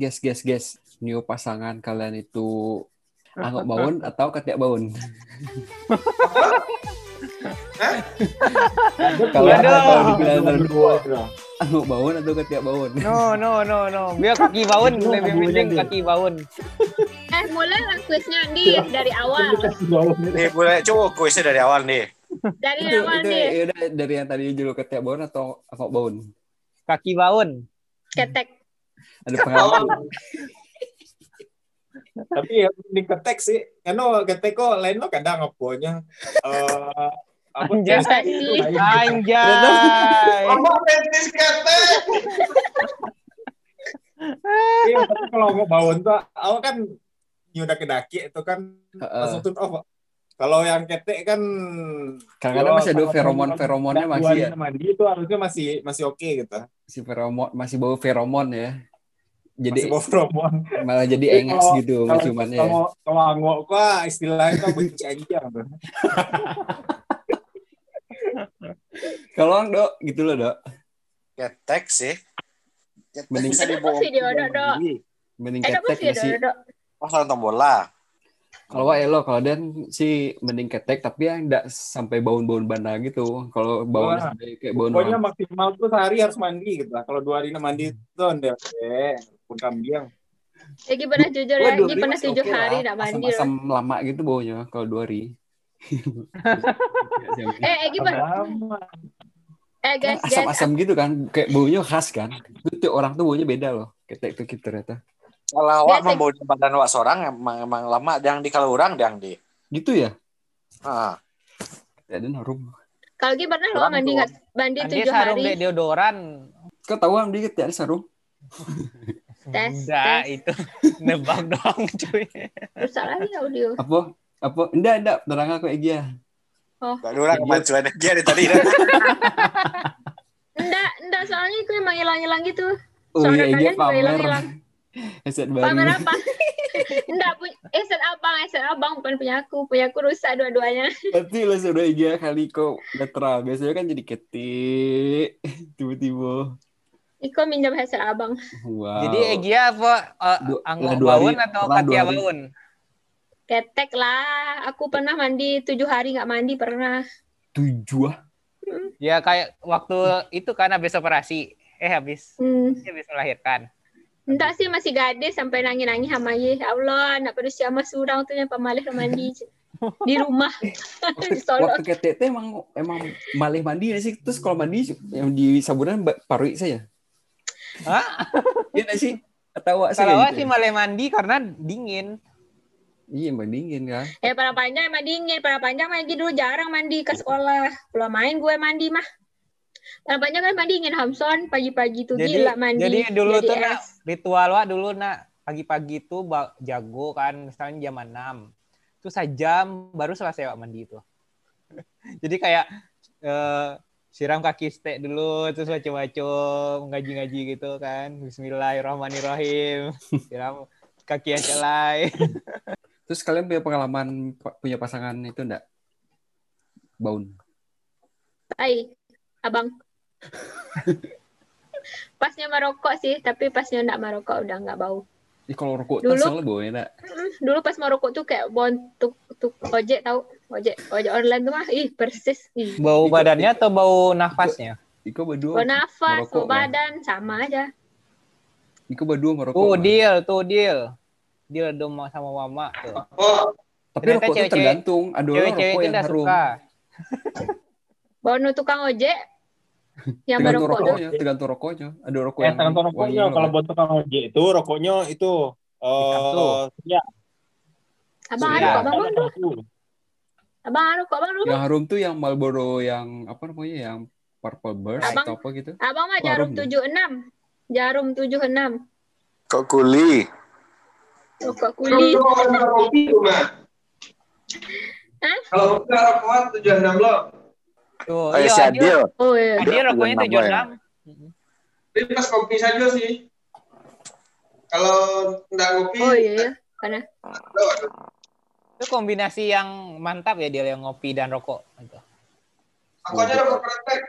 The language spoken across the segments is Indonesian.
guess guess guess new pasangan kalian itu Angok Baun atau Ketiak Baun? Kalau kalau dibilang Berdua. Angok Baun atau Ketiak Baun? No, no, no, no. Biar kaki baun Itu lebih penting kaki baun. Eh, mulai lah kuisnya di dari awal. Nih boleh coba kuisnya dari awal nih. Dari Itu, awal itu nih. ya udah dari yang tadi judul Ketiak Baun atau Angok Baun? Kaki baun. Ketek. Ada pengalaman? Tapi ya di ketek sih. Karena ketek kok lain lo kadang apanya. Eh apa Anjay. itu lain. Anjay. Apa petis kete? Iya, tapi kalau mau bangun tuh awal kan udah ke daki itu kan langsung turn off. Pak. Kalau yang ketek kan Kadang-kadang masih ada sama feromon-feromonnya teman-teman masih ya. mandi itu harusnya masih masih oke gitu. Si feromon masih bau feromon ya. Jadi Masih malah jadi kalau- gitu Kalau ciumannya. ya. kalau kalau angok gua istilahnya benci aja. tuh. Kalau Dok, gitu loh, Dok. Ketek sih. Ketek Mending- Ada dibawa. Mending ketek sih, sih? Dok, Dok? Oh, nonton bola. Kalau Elo, kalau Dan sih mending ketek tapi yang enggak sampai baun-baun banda gitu. Kalau baun sampai kayak baun Pokoknya maksimal tuh sehari harus mandi gitu lah. Kalau dua hari mandi itu udah eh pun kambing. Egi pernah jujur ya, ini pernah tujuh oke hari lah. tidak mandi loh. Asam-asam lama gitu baunya kalau dua hari. Eh, Egi pernah. Sama. Eh, guys, guys. Asam-asam gitu kan, kayak baunya khas kan. Itu orang tuh baunya beda loh. Ketek tuh gitu ternyata. Kalau awak membawa di badan awak seorang emang emang lama yang di kalau orang yang di. Gitu ya? Ah, Ketek dan harum. Kalau pernah lo mandi nggak mandi tujuh sarung hari. dek deodoran. Kau tahu yang dikit ya sarung? Tes, Enggak, tes. itu nebak doang cuy. Rusak lagi audio. Apa? Apa? Enggak, enggak. Terang aku Egi ya. gak ada orang kemajuan dia dari tadi. dah. Enggak, enggak soalnya itu emang hilang-hilang gitu. Oh Soalnya iya, Egi kalian juga pamer. hilang-hilang. Headset baru. Pamer apa? Enggak punya eset abang, eset abang bukan punya aku. Punya aku rusak dua-duanya. Berarti lo sudah Egi kali kok netral. Biasanya kan jadi ketik. Tiba-tiba. Iko minjam headset abang. Wow. Jadi Egia apa uh, anggo baun atau katia baun? Ketek lah. Aku pernah mandi tujuh hari nggak mandi pernah. tujuh ah. Ya kayak waktu itu kan habis operasi. Eh habis Hmm. habis melahirkan. Entah sih masih gadis sampai nangis-nangis sama ye. Ya Allah, nak pada siapa surang tuh yang pemalih mandi di rumah. di Solo. Waktu ketik teh emang emang malih mandi nggak sih. Terus kalau mandi yang di sabunan parui saya. Hah? Iya nggak sih? Kalau saya awak gitu sih ya? malah mandi karena dingin. Iya bandingin kan. Eh, para panjang emang dingin. Para panjang lagi dulu jarang mandi ke sekolah. Kalau main gue mandi mah. Para panjang kan mandi dingin Hamson pagi-pagi tuh Jadi gila mandi. jadi dulu Jadi tuh nak es. ritual wak dulu nak pagi-pagi tuh jago kan misalnya jam 6. Terus sejam baru selesai wak mandi itu. jadi kayak eh, siram kaki stek dulu terus baca-baca ngaji-ngaji gitu kan. Bismillahirrahmanirrahim. Siram kaki yang celai. Terus kalian punya pengalaman punya pasangan itu enggak? Baun. Hai, abang. pasnya merokok sih, tapi pasnya enggak merokok udah nggak bau. Ih, kalau rokok Dulu- tas soalnya bau enak. Dulu pas merokok tuh kayak bon tuk tuk ojek tahu ojek ojek online tuh mah ih persis ih Bau Ikut- badannya atau bau nafasnya? Iko berdua. bau nafas merokok bau badan sama aja Iko berdua merokok. Tuh kan? deal, tuh deal. Deal dong sama mama tuh. Tapi Ternyata rokok itu cewek-cewek- tergantung. Ada orang Cewek-cewek rokok itu yang harum. suka. bau tukang ojek yang Tergantung rokoknya, tergantung rokoknya. Ada rokok Eh, yang tergantung rokoknya. Kalau buat tukang ojek itu rokoknya itu eh ya, abang Iya. ada kok bang abang ada kok bang yang harum tuh yang Marlboro yang apa namanya yang Purple Burst Abang- atau apa gitu. abang mah Oh, jarum tujuh enam jarum tujuh enam Kok kuli? rokok kulit Kalau enggak rokokan tujuh enam lo. Kayak iya, si Adil. Oh iya Adil rokoknya Tujuh enam. Tapi pas kopi saja sih. Kalau enggak ngopi, oh iya iya. karena Itu kombinasi yang mantap ya dia yang ngopi dan rokok. Gitu. aku aja rokok praktek.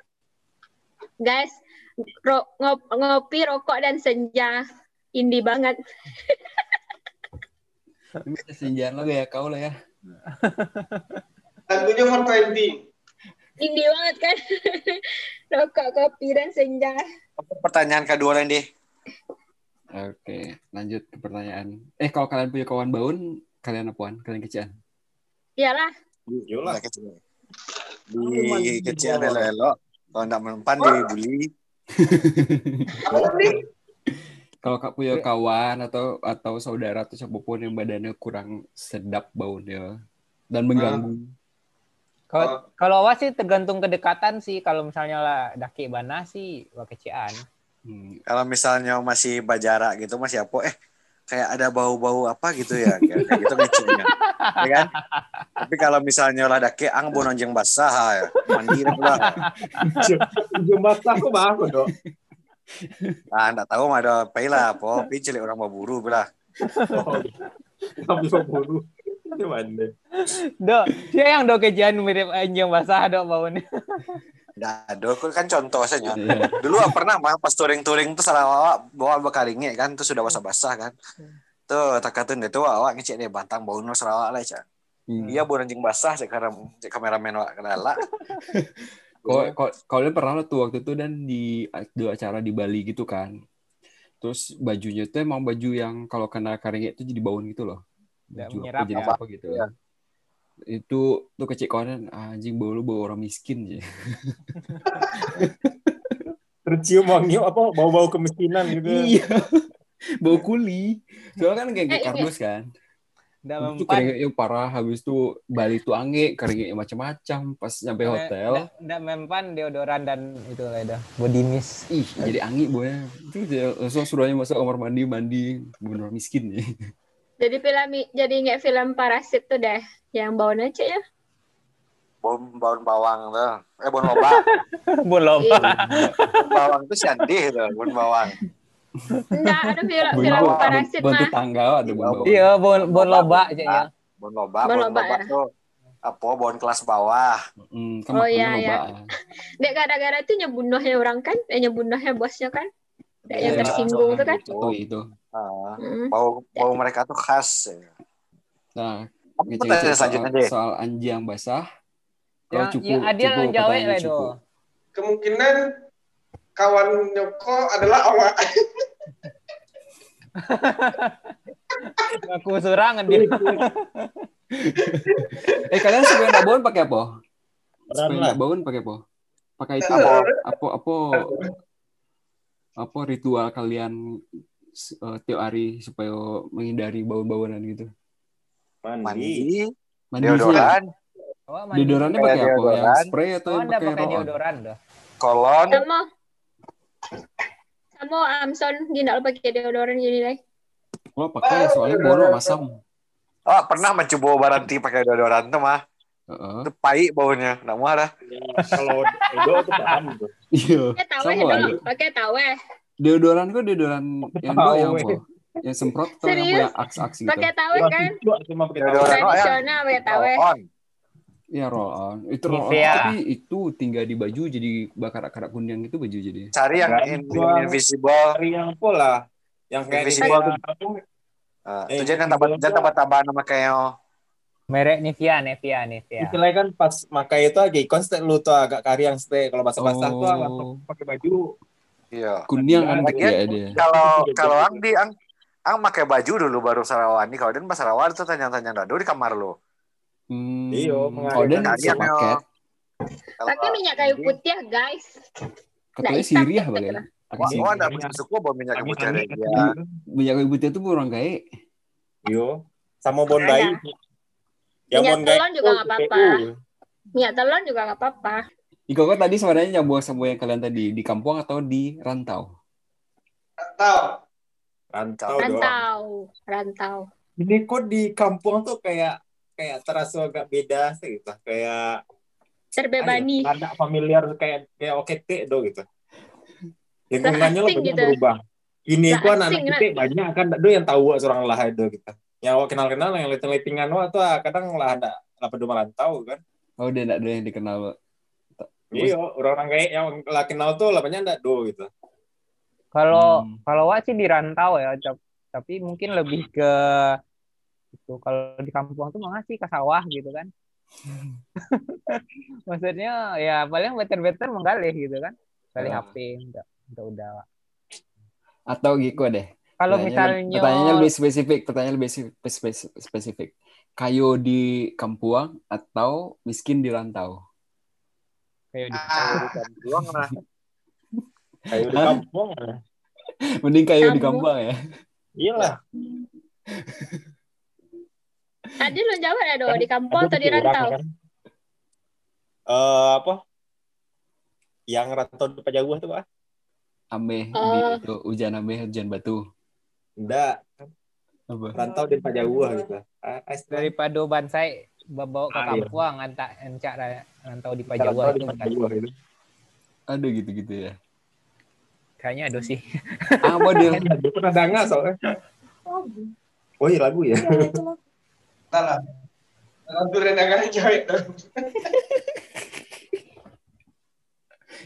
guys ro- ngop- ngopi rokok dan senja indie banget. Ini senjaan lo ya kau lah ya. Lagunya 420. Indie banget kan. Rokok, kopi, dan senja. Pertanyaan kedua Randy. Oke, lanjut ke pertanyaan. Eh, kalau kalian punya kawan baun, kalian apaan? Kalian kecian? Iyalah. Kecil. Di kecil ada elok. Kalau nggak mempan dibully. kalau kak punya kawan atau atau saudara atau siapa pun yang badannya kurang sedap baunya dan mengganggu. Kalau kalau awas sih tergantung kedekatan sih. Kalau misalnya lah daki bana sih wah kecian. Hmm. Kalau misalnya masih bajara gitu masih apa? Eh kayak ada bau-bau apa gitu ya kayak kayak gitu kecilnya ya kan tapi kalau misalnya lah dake ang bon anjing basah ya mandi lah aku mah aku dong. ah enggak tahu mah ada payla po pincil orang baburu belah Kami mau buru. Do, dia yang do kecian mirip anjing basah do baunya. enggak ada aku kan contoh saja Iya. dulu ah, pernah mah pas touring-touring tuh salah awak bawa bekalinge kan tuh sudah basah-basah kan tuh takatun tuh awak ngecek deh bantang bau no sarawak lah cak Hmm. iya bon anjing basah sekarang cek kameramen awak kenala Kau kau- kalian pernah tuh waktu itu dan di di acara di Bali gitu kan. Terus bajunya tuh emang baju yang kalau kena karingnya itu jadi bau gitu loh. Menyerap apa ya. apa gitu. Iya. Itu tuh kecil "Ah, anjing bau lu bau orang miskin sih. Tercium wangi apa bau-bau kemiskinan gitu. iya. bau kuli. Soalnya kan kayak Eh, kardus kan. Nggak Itu mempan. keringnya parah habis itu Bali tuh ange keringnya macam-macam pas nyampe hotel. Nggak mempan deodoran dan itu lah itu body mist. Ih, jadi angi boy. Itu dia langsung suruhnya masuk kamar mandi mandi bener miskin ya. Jadi film jadi nggak film parasit tuh deh, yang baunya cek ya. bom bawang bawang tuh eh bon loba Bon loba. Bon bawang tuh siandih tuh bon bawang Enggak, ada film Bon film bawa, parasit bon mah. tetangga ada bon bawa. Iya, bon bon loba aja ya. bon loba Bon bon loba, loba ya. tuh apa bon kelas bawah kan Oh, iya, iya. Dek gara-gara itu nyebunuhnya orang kan, eh nyebunuhnya bosnya kan. Dek yang Iya, tersinggung tuh kan. Itu itu. Ah, bau bau mereka tuh khas Nah, apa ngecek pertanyaan soal, selanjutnya deh soal anjing basah. Kalau Yang cupu, yang adil yang jawa pertanyaan lah cupu. do. Kemungkinan kawan Nyoko adalah awak. Aku surangan dia. Eh kalian nggak bauan pakai apa? Nggak bauan pakai apa? Pakai itu Apa? apa apa ritual kalian eh, tiap hari supaya menghindari bau-bauan gitu? Mandi. mandi Mandi deodoran Oh, mandi. Deodorannya Pakai apa? Yang deodoran. spray atau Oh, yang pakai pakai deodoran dah. kolon Sama sama Amson dia nggak pakai deodoran gini deh. Oh pakai soalnya bono masam. oh pernah mencoba baranti pakai deodoran tuh mah Heeh. itu pahit baunya nggak mau ada Kalau Edo tuh paham tuh. Iya. Pakai tawe Sama dong, ada. pakai tawe. Deodoran kok deodoran yang do yang apa? Yang semprot atau yang Serius? punya aks-aks gitu? Pakai tawe kan. cuma pakai ya. Tradisional pakai tawe. Iya roll on. Itu roll on Nivea. tapi itu tinggal di baju jadi bakar karak kuning itu baju jadi. cari yang in- invisible Cari yang pola. Yang kayak Invisible di- tuh. Uh, Eh, itu jangan tambah jangan tambah tambahan nama kayak Merek Nivea, Nivea, Nivea. Istilahnya kan pas makai itu agak konstet lu tuh agak kari yang stay. Kalau basah-basah tuh Oh. langsung pakai baju. iya Kuning kan ya dia. kalau kalau ang di ang ang pakai baju dulu baru sarawan nih kalau dan pas sarawan tuh tanya-tanya dado di kamar lo Hmm. Iyo, Oh dan sepaket. Pakai minyak kayu putih ya, guys. Katanya Nggak hitam, siriah gitu Wah, sirih. wah, enggak suka bawa minyak kayu putih ada. Minyak kayu putih itu orang gae. Yo. Sama bon Ada. bayi. Yang Minyak telon juga nggak apa-apa. PU. Minyak telon juga nggak apa-apa. Iko kok tadi sebenarnya nyambung sama yang kalian tadi di kampung atau di rantau? Rantau doang. Rantau, rantau. Ini kok di kampung tuh kayak kayak terasa agak beda sih gitu. Kayak Terbebani. ada familiar kayak kayak OKT do gitu. Lingkungannya banyak gitu. berubah. Ini kok anak-anak kita banyak kan do yang tahu seorang lah do gitu. Yang awak kenal-kenal yang liting-litingan wah tuh ah, kadang lah ada lah pada merantau kan. Oh dia enggak ada yang dikenal. Iya, orang-orang kayak yang lah kenal tuh lah banyak enggak do gitu. Kalau Hmm. kalau Wak sih di rantau ya, tap- tapi mungkin lebih ke itu kalau di kampung tuh malah sih ke sawah gitu kan. Maksudnya ya paling better-better menggalih gitu kan. Galih Ah. HP udah udah udah. Wak. Atau Giko deh. Kalau misalnya pertanyaannya lebih spesifik, pertanyaan lebih spesifik. Kayo di Kampuang atau miskin di rantau? di Kayu di kampung lah. Kayu di Hah? kampung lah. Mending kayo di Kampung. Kampuang ya. Iyalah. Tadi lo jawab ya do Kan di kampung ada atau di rantau? kan. Eh apa? Yang rantau di Pajawah tuh, Pak? Ameh di Oh. itu hujan ameh hujan batu. Enggak, Apa? rantau di Pajawah gitu. Ah, ah, daripada bansai bawa ke Ah, iya. kampung antak encak ra- rantau di rantau Pajawa di itu gitu. Ada gitu-gitu ya. kayaknya ada sih. Apa dia? Dia pernah dengar soalnya. Oh iya lagu ya. Salah. Rantau rendangan cewek dong.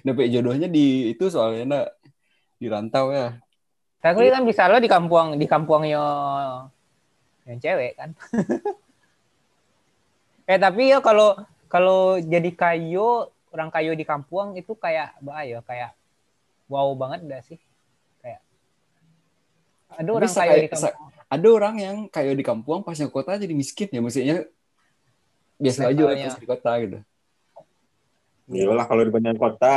Dapat jodohnya di itu soalnya nak di rantau ya. Tapi kan bisa lo di kampung di kampungnya yang cewek kan. eh tapi ya kalau kalau jadi kayu orang kayu di kampung itu kayak bahaya kayak wow banget dah sih kayak ada orang Bisa kayu di kampung Ada orang yang kayo di Kampuang pas yang kota jadi miskin ya maksudnya biasa aja lah Levelnya. pas di kota gitu. Iyalah kalau di banyak kota,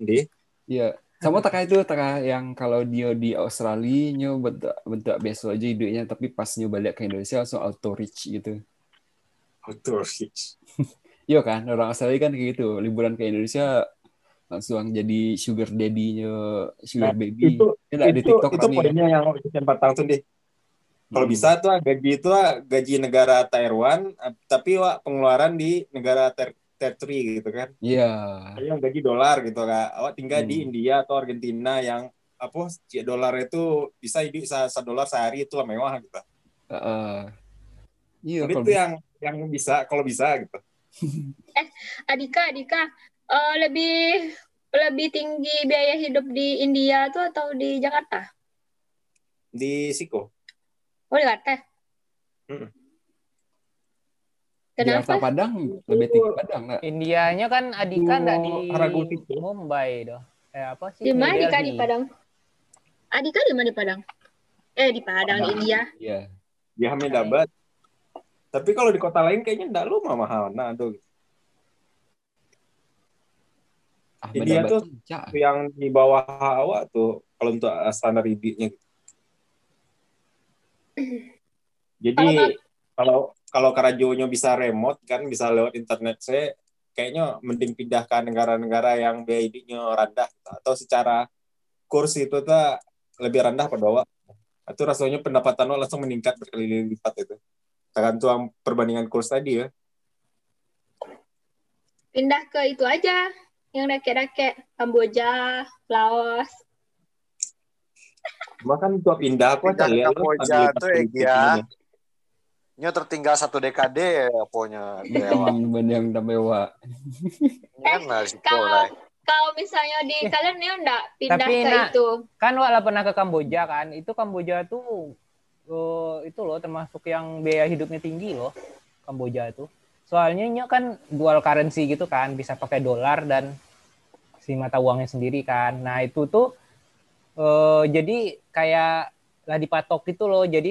di Iya. Sama tak kayak itu tak kayak yang kalau dia di Australia nyo bentuk bentuk biasa aja hidupnya tapi pas nyo balik ke Indonesia langsung auto rich gitu. auto rich. Iya kan orang Australia kan kayak gitu liburan ke Indonesia langsung jadi sugar daddy-nya sugar Nah, baby. Itu Ya, di itu, TikTok itu poinnya yang yang patang tuh deh. Kalau Hmm. bisa tuh gaji itu gaji negara Taiwan, tapi wah, pengeluaran di negara ter territory gitu kan. Iya. Yang gaji dolar gitu kan. Awak tinggal di Hmm. India atau Argentina yang apa si dolar itu bisa hidup sa, sa dolar sehari itu lah mewah gitu. Heeh. Iya Jadi itu yang yang bisa kalau bisa gitu. Adika, Adika, eh, lebih lebih tinggi biaya hidup di India tuh atau di Jakarta? Di Siko. Oh di Jakarta. Mm-mm. Jakarta Kenapa? Padang lebih tinggi Padang nak. Indianya kan Adika nggak di Haragut itu. Mumbai doh eh apa sih Di mana Adika di. Padang? Adika di mana di Padang? Eh di Padang di India. Iya. Dia Ahmedabad. Tapi kalau di kota lain kayaknya enggak lu mah mahal. Nah, aduh. India tuh tuh Cak. yang di bawah awak tuh kalau untuk standar IB-nya. Jadi Kalau- kalau Karajonya bisa remote kan bisa lewat internet saya kayaknya mending pindah ke negara-negara yang biaya hidupnya rendah gitu. atau secara kurs itu tuh lebih rendah pada awak. Itu rasanya pendapatan awak langsung meningkat berkali lipat itu. Tergantung perbandingan kurs tadi ya. Pindah ke itu aja. Yang rakyat-rakyat. Kamboja, Laos. Cuma kan untuk pindah aku aja lihat lu Kamboja tuh, ya. Nyo tertinggal satu dekade pokoknya. Dewa. Hmm, bener. Ini kan risiko kalau-. Kalau misalnya di Eh, kalian nih enggak pindah tapi ke nak- itu. kan Wak lah pernah ke Kamboja kan itu Kamboja tuh eh, itu loh termasuk yang biaya hidupnya tinggi loh Kamboja tuh soalnya nya kan dual currency gitu kan bisa pakai dolar dan si mata uangnya sendiri kan nah itu tuh eh, jadi kayak lah dipatok gitu loh jadi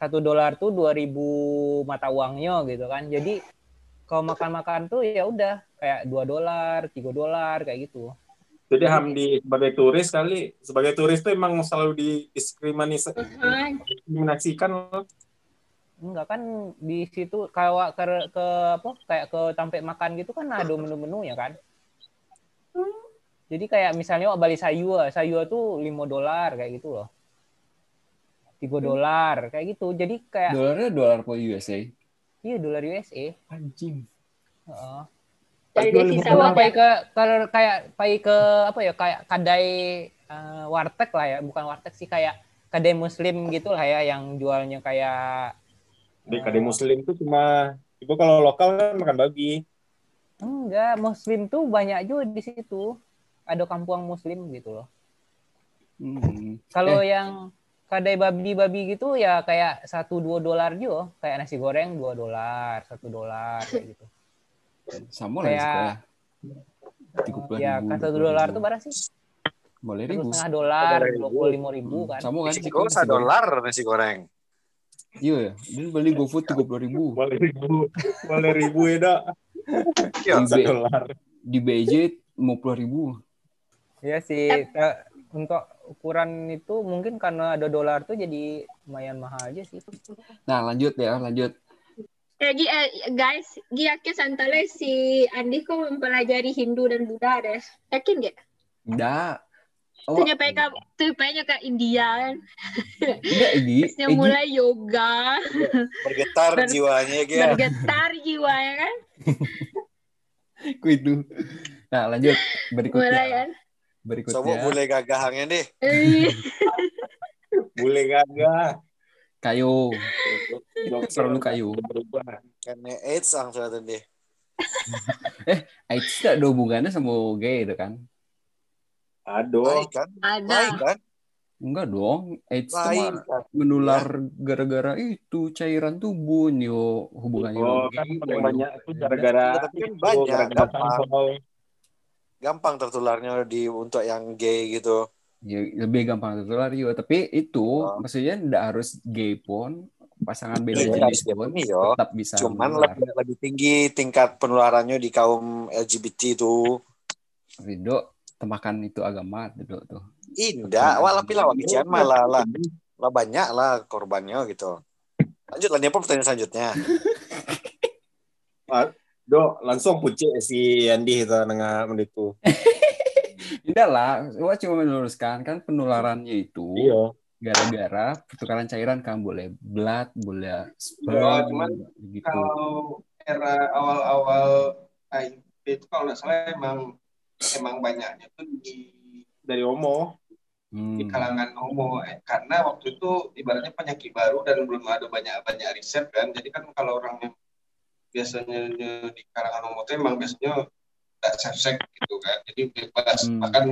satu dolar tuh 2000 mata uangnya gitu kan jadi kalau makan-makan tuh ya udah kayak dua dolar tiga dolar kayak gitu Jadi Hamdi sebagai turis kali, sebagai turis tuh emang selalu Mahal. diskriminasikan. Enggak kan di situ kalau ke, ke apa kayak ke tempat makan gitu kan ada menu-menunya kan. Jadi kayak misalnya oh, bali sayur, sayur tuh 5 dolar kayak gitu loh. 3 dolar kayak gitu. Jadi kayak Dolarnya dolar per USA. iya dolar USA. Anjing. Heeh. Dari uang. pai ke kalau kayak pai ke apa ya kayak kedai eh, warteg lah ya, bukan warteg sih kayak kedai muslim gitu lah ya yang jualnya kayak Di kadang muslim tuh cuma Ibu kalau lokal kan makan babi. Enggak, muslim tuh banyak juga di situ. Ada kampung muslim gitu loh. Hmm. Kalau yang kadai babi-babi gitu ya kayak satu dua dolar juga, kayak nasi goreng dua dolar, satu dolar kayak gitu. Sama lah Kayak- sekolah. Tiga puluh Ya kan satu dolar tuh berapa sih? Boleh ribu. setengah dolar, dua puluh lima ribu Hmm, kan. Sama kan? Sih, satu dolar nasi goreng. Iya ya. Dia beli GoFood tiga puluh ribu. Boleh ribu, boleh ribu ya dak. Iya. Di, Satu dolar. di BJ lima puluh ribu. Iya sih. eh, Untuk ukuran itu mungkin karena ada dolar tuh jadi lumayan mahal aja sih. Nah lanjut ya lanjut. Eh, Gi- eh, guys, Gi yakin Santale si Andi kok mempelajari Hindu dan Buddha deh. Yakin gak? Enggak. Oh, Tuh nyampe ke, tuh pengen ke India kan. enggak Egi. Terusnya Egi, mulai yoga, Bergetar Ber- jiwanya ya. bergetar jiwanya kan. ku itu. Nah lanjut berikutnya. Mulai kan. Berikutnya. Coba boleh gagahangnya deh. Eh, Boleh gagah. Kayu. Perlu kayu. Berubah. Karena AIDS langsung ada deh. AIDS tidak ada hubungannya sama gay itu kan? Aduh. Baik kan? Baik ada. kan? Enggak dong. AIDS itu Baik mah kan? menular gara-gara itu cairan tubuh yo hubungannya Oh, kan gay. banyak itu gara-gara Tapi kan itu, banyak, gara-gara gampang. Gampang tertularnya di untuk yang gay gitu. Ya, lebih gampang tertular yo. Tapi itu Oh. maksudnya tidak harus gay pun pasangan beda Iya, jenis pun yo. tetap bisa Cuman menular. lebih, lebih tinggi tingkat penularannya di kaum LGBT itu. Rido temakan itu agama Rido tuh. Indah, wah tapi lah wakian malah lah, lah banyak lah korbannya gitu. Lanjut lah, apa pertanyaan selanjutnya? Do, langsung pucuk si Andi itu nengah menditu. Tidak lah, gua cuma meluruskan kan penularannya itu Iya. gara-gara pertukaran cairan kan boleh blood, boleh Oh, sperm, cuman gitu. Kalau era awal-awal HIV itu kalau nggak salah emang emang banyaknya tuh di Dari Omo. di Hmm. kalangan homo Eh, karena waktu itu ibaratnya penyakit baru dan belum ada banyak banyak riset kan jadi kan kalau orang yang biasanya di kalangan homo itu emang biasanya tidak seks gitu kan jadi bebas Hmm. bahkan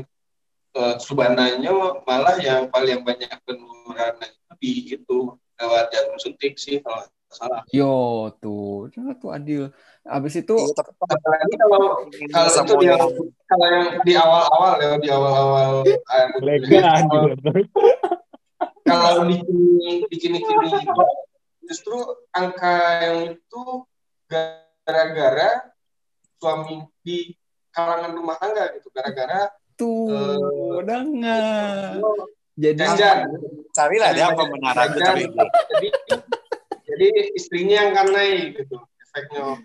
eh, subananya malah yang paling banyak penularan itu di itu lewat jarum suntik sih kalau salah Yo tuh, Nah, tuh adil. Abis itu tapi apalagi kalau kalau itu yang kalau yang di awal-awal ya di awal-awal juga. kalau di kini di kini kini itu justru angka yang itu gara-gara suami di kalangan rumah tangga gitu gara-gara tuh dengar. Jadi jajan carilah dia pembenaran itu. jajan jadi jadi istrinya yang kan naik gitu efeknya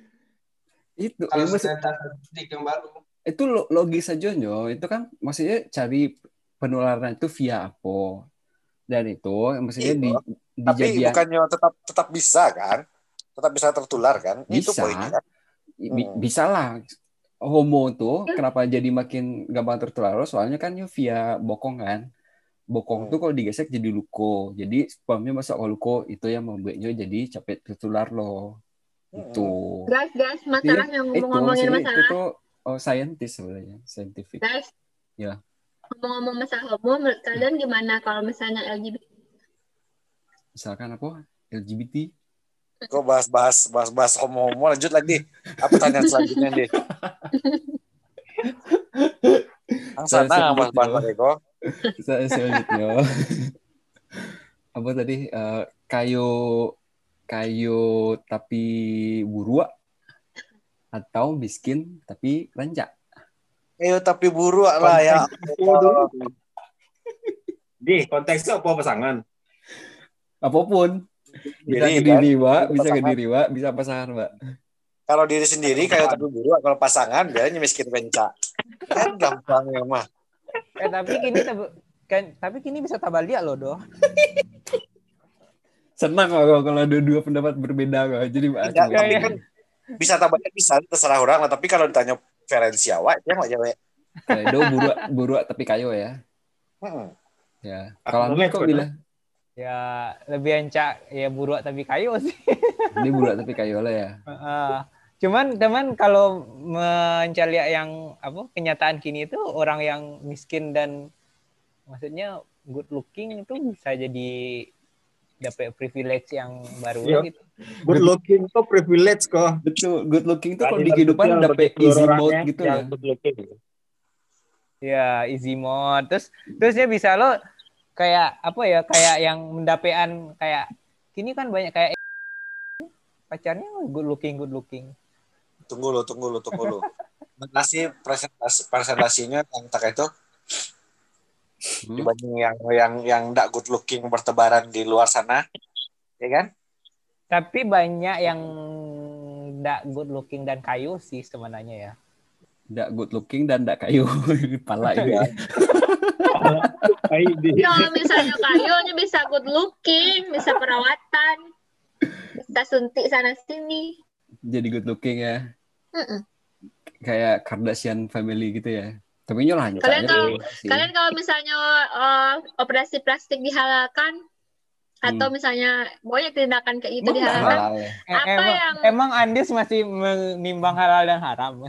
itu kalau ya, statistik yang baru itu lo- logis aja nyo. Itu kan maksudnya cari penularan itu via apa? Dan itu maksudnya di di Tapi jadian- bukannya tetap tetap bisa kan? Tetap bisa tertular kan? Itu Bisa. poinnya kan? Hmm. bisa lah homo tuh kenapa jadi makin gampang tertular soalnya kan ya via bokong kan bokong Hmm. tuh kalau digesek jadi luko jadi spermnya masuk ke luko itu yang membuatnya jadi capek tertular loh Hmm. itu Guys, guys, masalah yang itu ngomong-ngomongin maksudnya itu masalah. tuh oh, scientist sebenarnya scientific Guys. Ya. Ngomong-ngomong masalah homo, menurut kalian gimana kalau misalnya LGBT? misalkan apa LGBT Kok bahas-bahas bahas-bahas homo-homo lanjut lagi. Apa pertanyaan selanjutnya nih? Ang sana mas bahas ya. mereka. saya selanjutnya apa tadi Eh, kayu kayu tapi buruk atau miskin tapi rancak Ayo tapi buruk lah ya. Di konteksnya apa pasangan? apa pun bisa Diri, ke diri kan? Wak. bisa ke Pasangan. diri Wak. bisa pasangan Wak. Kalau diri sendiri kayak tapi buruk, kalau pasangan biasanya miskin bencak. Kan gampang ya mah. Eh tapi kini tab- kan tapi kini bisa tabalia loh doh. senang kalau kalau ada dua pendapat berbeda Wak. jadi Tidak, cuma- tapi kan bisa tabarnya bisa terserah orang lah. Tapi kalau ditanya preferensi awak, dia mau jawab. kayak do buruk buruk tapi kayu ya Hmm. ya Aku kalau mau kok bilang Ya lebih encak ya buruk tapi kayu sih. dia buruk tapi kayu lah ya Heeh. cuman teman kalau mencari yang apa kenyataan kini itu orang yang miskin dan maksudnya good looking itu bisa jadi dapat privilege yang baru Iya. gitu. Good looking tuh privilege kok. Betul, good looking tuh kalau di kehidupan bagi easy mode gitu ya. good looking. Ya, easy mode. Terus terus dia bisa lo kayak apa ya? Kayak yang mendapean kayak kini kan banyak kayak pacarnya good looking, good looking. Tunggu lo, tunggu lo, tunggu lo. Makasih presentasi presentasinya yang tak itu Hmm. dibanding yang yang yang tidak good looking bertebaran di luar sana, ya kan? Tapi banyak yang enggak good looking dan kayu sih sebenarnya ya. Nggak good looking dan nggak kayu. Pala ini. Kalau misalnya kayunya bisa good looking, bisa perawatan, bisa suntik sana sini. Jadi good looking ya. Mm-mm. Kayak Kardashian family gitu ya. Tapi nyolah Kalian aja kalau- sih. Kalian kalau misalnya uh, operasi plastik dihalalkan atau misalnya banyak tindakan kayak gitu nggak dihalalkan, halal ya? Eh, Apa emang, yang- emang Andis masih menimbang halal dan haram.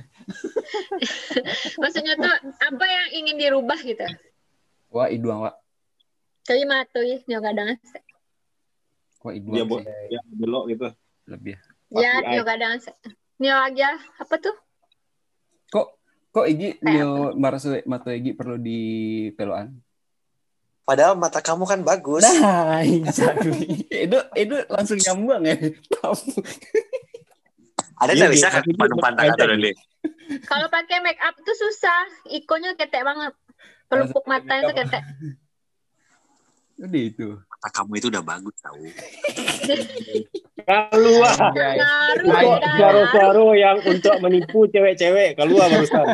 maksudnya tuh apa yang ingin dirubah gitu? Wah, iduang, Wak. Jadi matui nyoga dengan Wah, Dia iduang bo- sih. ya belok gitu. Lebih. ya nyoga dengan nyo aja apa tuh? Kok kok Igi nyo marasu mata Igi perlu di peloan? Padahal mata kamu kan bagus. Nah, exactly. itu itu langsung nyambung ya. Tahu. Ada Iya, tak bisa iya, kan tapi pandang pandang dia- atau. Kalau pakai make up tuh susah, ikonnya ketek banget. Pelupuk mata itu ketek. Udah itu. Mata kamu itu udah bagus tahu. Keluar. Suara-suara yang untuk menipu cewek-cewek keluar barusan.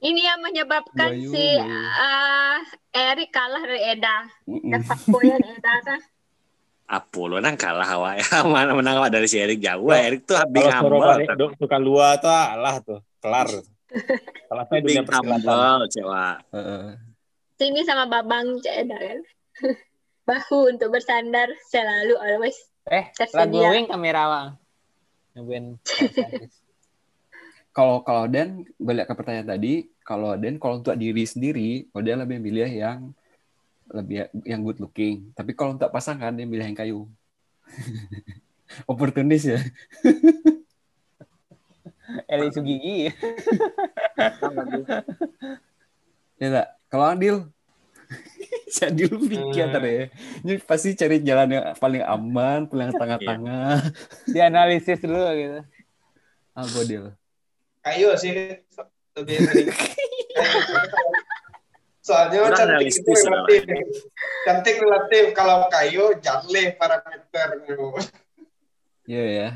Ini yang menyebabkan Bayu, si Bayu. ah, Erik kalah dari Eda. Dan fuckboyan Eda kan. Apollo nang kalah awak ya. Mana menang awak dari si Erik jauh. Ya, Erik tuh habis balik dok tukang luar tuh alah tuh kelar. Kalau saya dunia Habis persilatan. Heeh. Sini sama Babang Cik Eda kan. Bahu untuk bersandar selalu always. Eh, Tersedia. lagu wing kamera wang. Nyobain. Kalau kalau Dan balik ke pertanyaan tadi, kalau Dan kalau untuk diri sendiri, kalau dia lebih milih yang lebih yang good looking. Tapi kalau untuk pasangan dia milih yang kayu. Oportunis ya. Eli Sugigi. Ya tak? Kalau Adil si Adil pikir Hmm. ntar ya. Ini pasti cari jalan yang paling aman, paling tengah-tengah. Dianalisis dulu gitu. Apa Adil? Kayu sih lebih. Soalnya Kurang cantik itu relatif. Cantik relatif. Kalau kayu jaleh parameternya. Iya ya.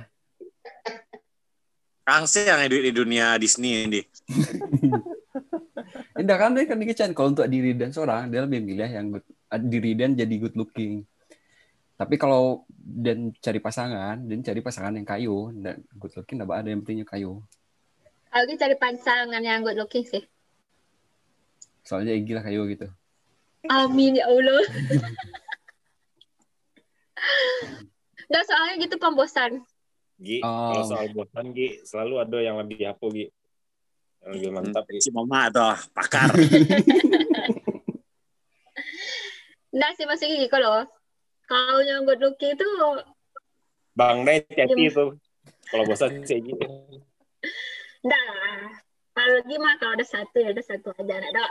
Kang sih yang hidup di dunia Disney ini. Indah kan dia kan dikecan kalau untuk diri dan seorang dia lebih milih yang good, diri dan jadi good looking. Tapi kalau dan cari pasangan, dan cari pasangan yang kayu dan good looking tidak ada yang pentingnya kayu. Kalau gitu cari pasangan yang good looking sih. Soalnya gila kayu gitu. Amin ya Allah. Nggak soalnya gitu pembosan. Gi, Oh. kalau soal bosan Gi, selalu ada yang lebih apa Gi? Yang lebih mantap Gi. Si mama atau pakar. Nggak sih gitu loh. Kalau yang good looking itu Bang Dai hati Iya. itu. Kalau bosan sih Gi. enggak lah. Kalau gimana kalau ada satu ya ada satu aja ada.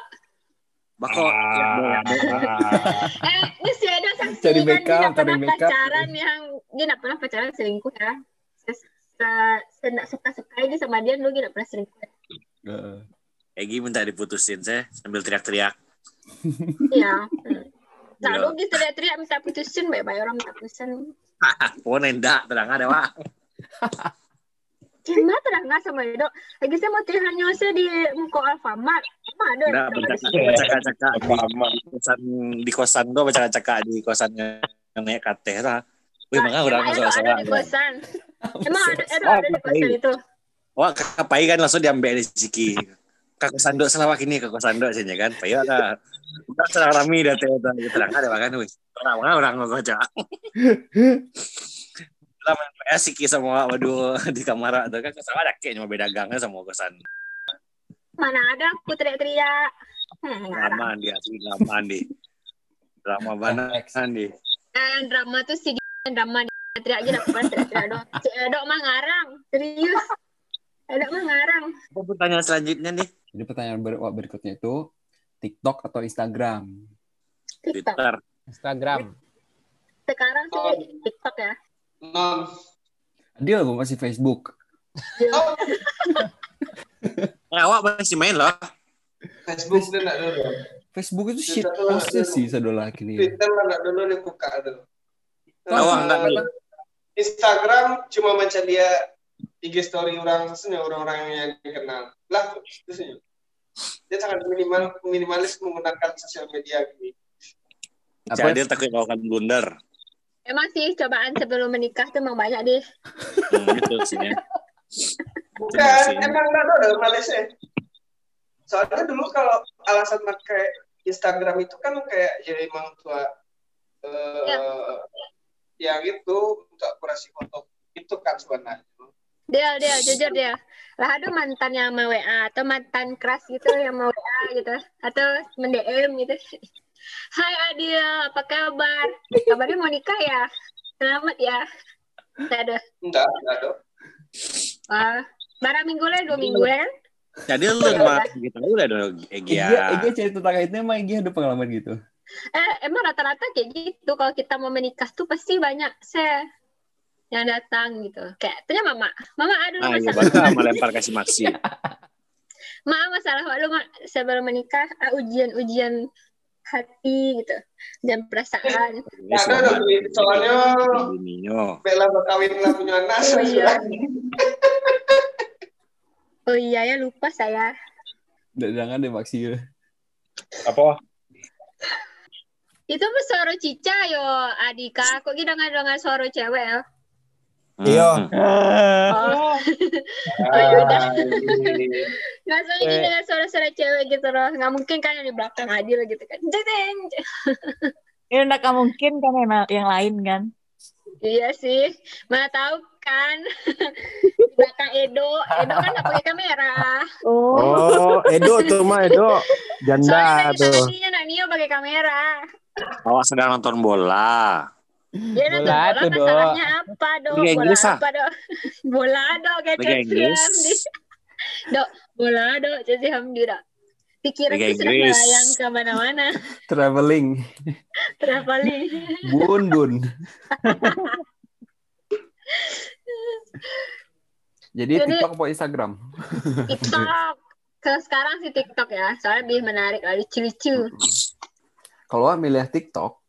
Bako. Ah, Eh, ini sih ada saksi Cari kan backup, cari pernah pacaran yang dia nggak pernah pacaran selingkuh ya. Tidak suka-suka ini sama dia dulu dia nggak pernah selingkuh. Heeh. Egi minta diputusin saya sambil teriak-teriak. Iya. Nah, lu gitu teriak minta putusin, baik-baik orang minta putusin. Oh nenda terang ada pak. Gimana terang sama Edo? Lagi saya mau tanya saya di Muko Alfamart. Ada Nggak ada bercakap-cakap kosan di kosan tuh bercakap-cakap di kosannya yang naik kate lah. Wih makanya udah Emang Edo masuk ada di kosan. Emang ada Edo ada di kosan itu. Wah kapai kan langsung diambil di siki. Kak kosan dok selawak ini ke kosan dok sini kan. Payo ada. Udah serang rami dah teh dah terang ada makan wih. Orang mana orang ngocak. Lah main PS siki sama waduh di kamar atau kan sama ada kayaknya beda gangnya sama kosan. Mana ada aku teriak-teriak. Hmm, Drama Andi, asli drama Andi. Drama banget. Andi. Eh, drama tuh si drama dia teriak aja dapat teriak-teriak dong. Si Edok mah ngarang, serius. Edok mah ngarang. Apa pertanyaan selanjutnya nih? Jadi pertanyaan ber- berikutnya itu TikTok atau Instagram? TikTok. Twitter. Instagram. Sekarang sih TikTok ya. non Dia gue masih Facebook. Eh, awak masih main loh. Facebook dia nak dulu Facebook itu shit postnya Twitter. sih sadola kini. Twitter lah nak dulu dia buka dulu Awak enggak dulu. Instagram cuma macam dia IG story orang sebenarnya orang-orang yang dikenal lah itu senyum. dia sangat minimal minimalis menggunakan sosial media gini Apa? Jadi takut melakukan blunder. Emang sih cobaan sebelum menikah tuh emang banyak deh. Hmm, gitu sih ya. Bukan emang nggak ada udah Malaysia soalnya dulu kalau alasan pakai Instagram itu kan kayak ya emang tua eh, Ya. yang itu untuk akurasi foto itu kan sebenarnya Dia, dia, jujur dia. Lah ada mantan yang mau WA atau mantan keras gitu yang mau WA gitu atau mendm gitu. Hai Adil, apa kabar? Kabarnya mau nikah ya? Selamat ya. Nggak ada. enggak enggak ada Wah, barang minggu lah, dua minggu kan? Jadi lu mah gitu udah dong Egi Iya, ya. Egi cerita tentang itu emang Egi ada pengalaman gitu. Eh, emang rata-rata kayak gitu. Kalau kita mau menikah tuh pasti banyak se yang datang gitu. Kayak tanya mama, mama aduh Ah, iya masalah, baru melempar kasih maksi. ma masalah lu ma sebelum menikah ah, ujian-ujian hati gitu dan perasaan. Selamat. dong, soalnya. Bella berkawin lah punya anak Oh, iya. Oh iya ya lupa saya. Jangan deh maksi. Apa? Itu mah suara cica yo Adika. Kok kita nggak dengar suara cewek ya? Iya. Oh, oh ya udah. Ah, ini. Nggak soalnya suara-suara cewek gitu loh. Nggak mungkin kan yang di belakang Adil gitu kan. Jeng. Ya enggak mungkin kan yang, yang lain kan. Iya sih. Mana tahu kan. di belakang Edo. Edo kan nggak pakai kamera. Oh. Oh, Edo tuh mah Edo. Janda Soalnya tuh. tadinya nak Nio pakai kamera. Awak sedang nonton bola. Ya Bola bola tuh, Dok. masalahnya apa? Liga Bola Inggris, apa dok? Bola dok kayak Liga Inggris. Hamdi. Dok, bola dok Chelsea Hamdi dok. Pikiran Liga tuh sudah melayang ke mana-mana. Traveling. Traveling. Bun, bun. Jadi Jadi- TikTok atau Instagram? TikTok. Kalau sekarang sih TikTok ya, soalnya lebih menarik, lebih lucu-lucu. Kalau milih TikTok,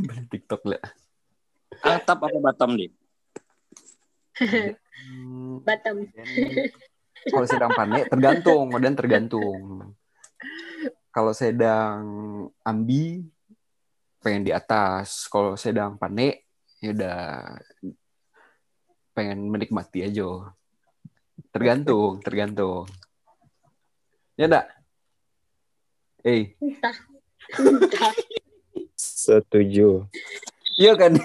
milih TikTok lah. Atap apa Batam nih? Hmm, Batam. dan kalau sedang panik tergantung, dan tergantung. Kalau sedang ambi pengen di atas, kalau sedang panik ya udah pengen menikmati aja. Tergantung, tergantung. Ya enggak? Eh, Setuju. Iya kan?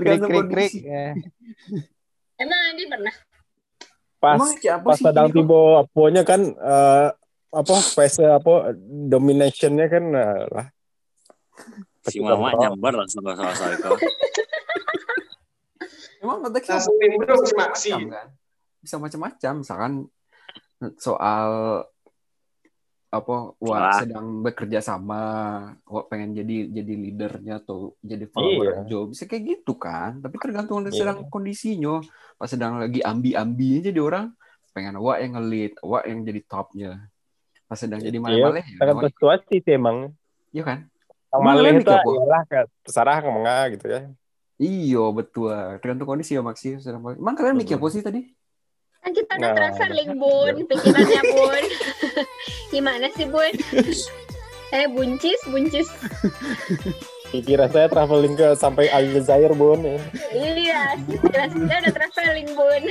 Krik tergantung krik krik. kondisi. Ya. Emang Andi pernah? Pas Emang siapa pas sedang tiba apanya kan eh, apa fase apa dominationnya kan eh, lah. Si mama nyambar langsung ke soal-soal itu. Emang konteksnya Langsung nimbrung si Maksi. macam kan? Bisa macam-macam, misalkan soal apa wah Wah. sedang bekerja sama wah pengen jadi jadi leadernya atau jadi follower Iya. job bisa kayak gitu kan tapi tergantung Iya. sedang kondisinya pas sedang lagi ambi-ambi jadi orang pengen wah yang ngelit wah yang jadi topnya pas sedang jadi Iya, maleh-maleh ya Tergantung wah, situasi sih emang. iya kan kalian itu kayak terserah ke mana gitu ya. iyo betul tergantung kondisi ya maksi sedang maleh. emang kalian mikir apa sih tadi Kan kita udah Nah, traveling, Bun. Pikirannya, Bun. Gimana sih, Bun? Eh, buncis, buncis. Pikiran saya traveling ke sampai Aljazair bun. Iya, kita udah traveling, Bun.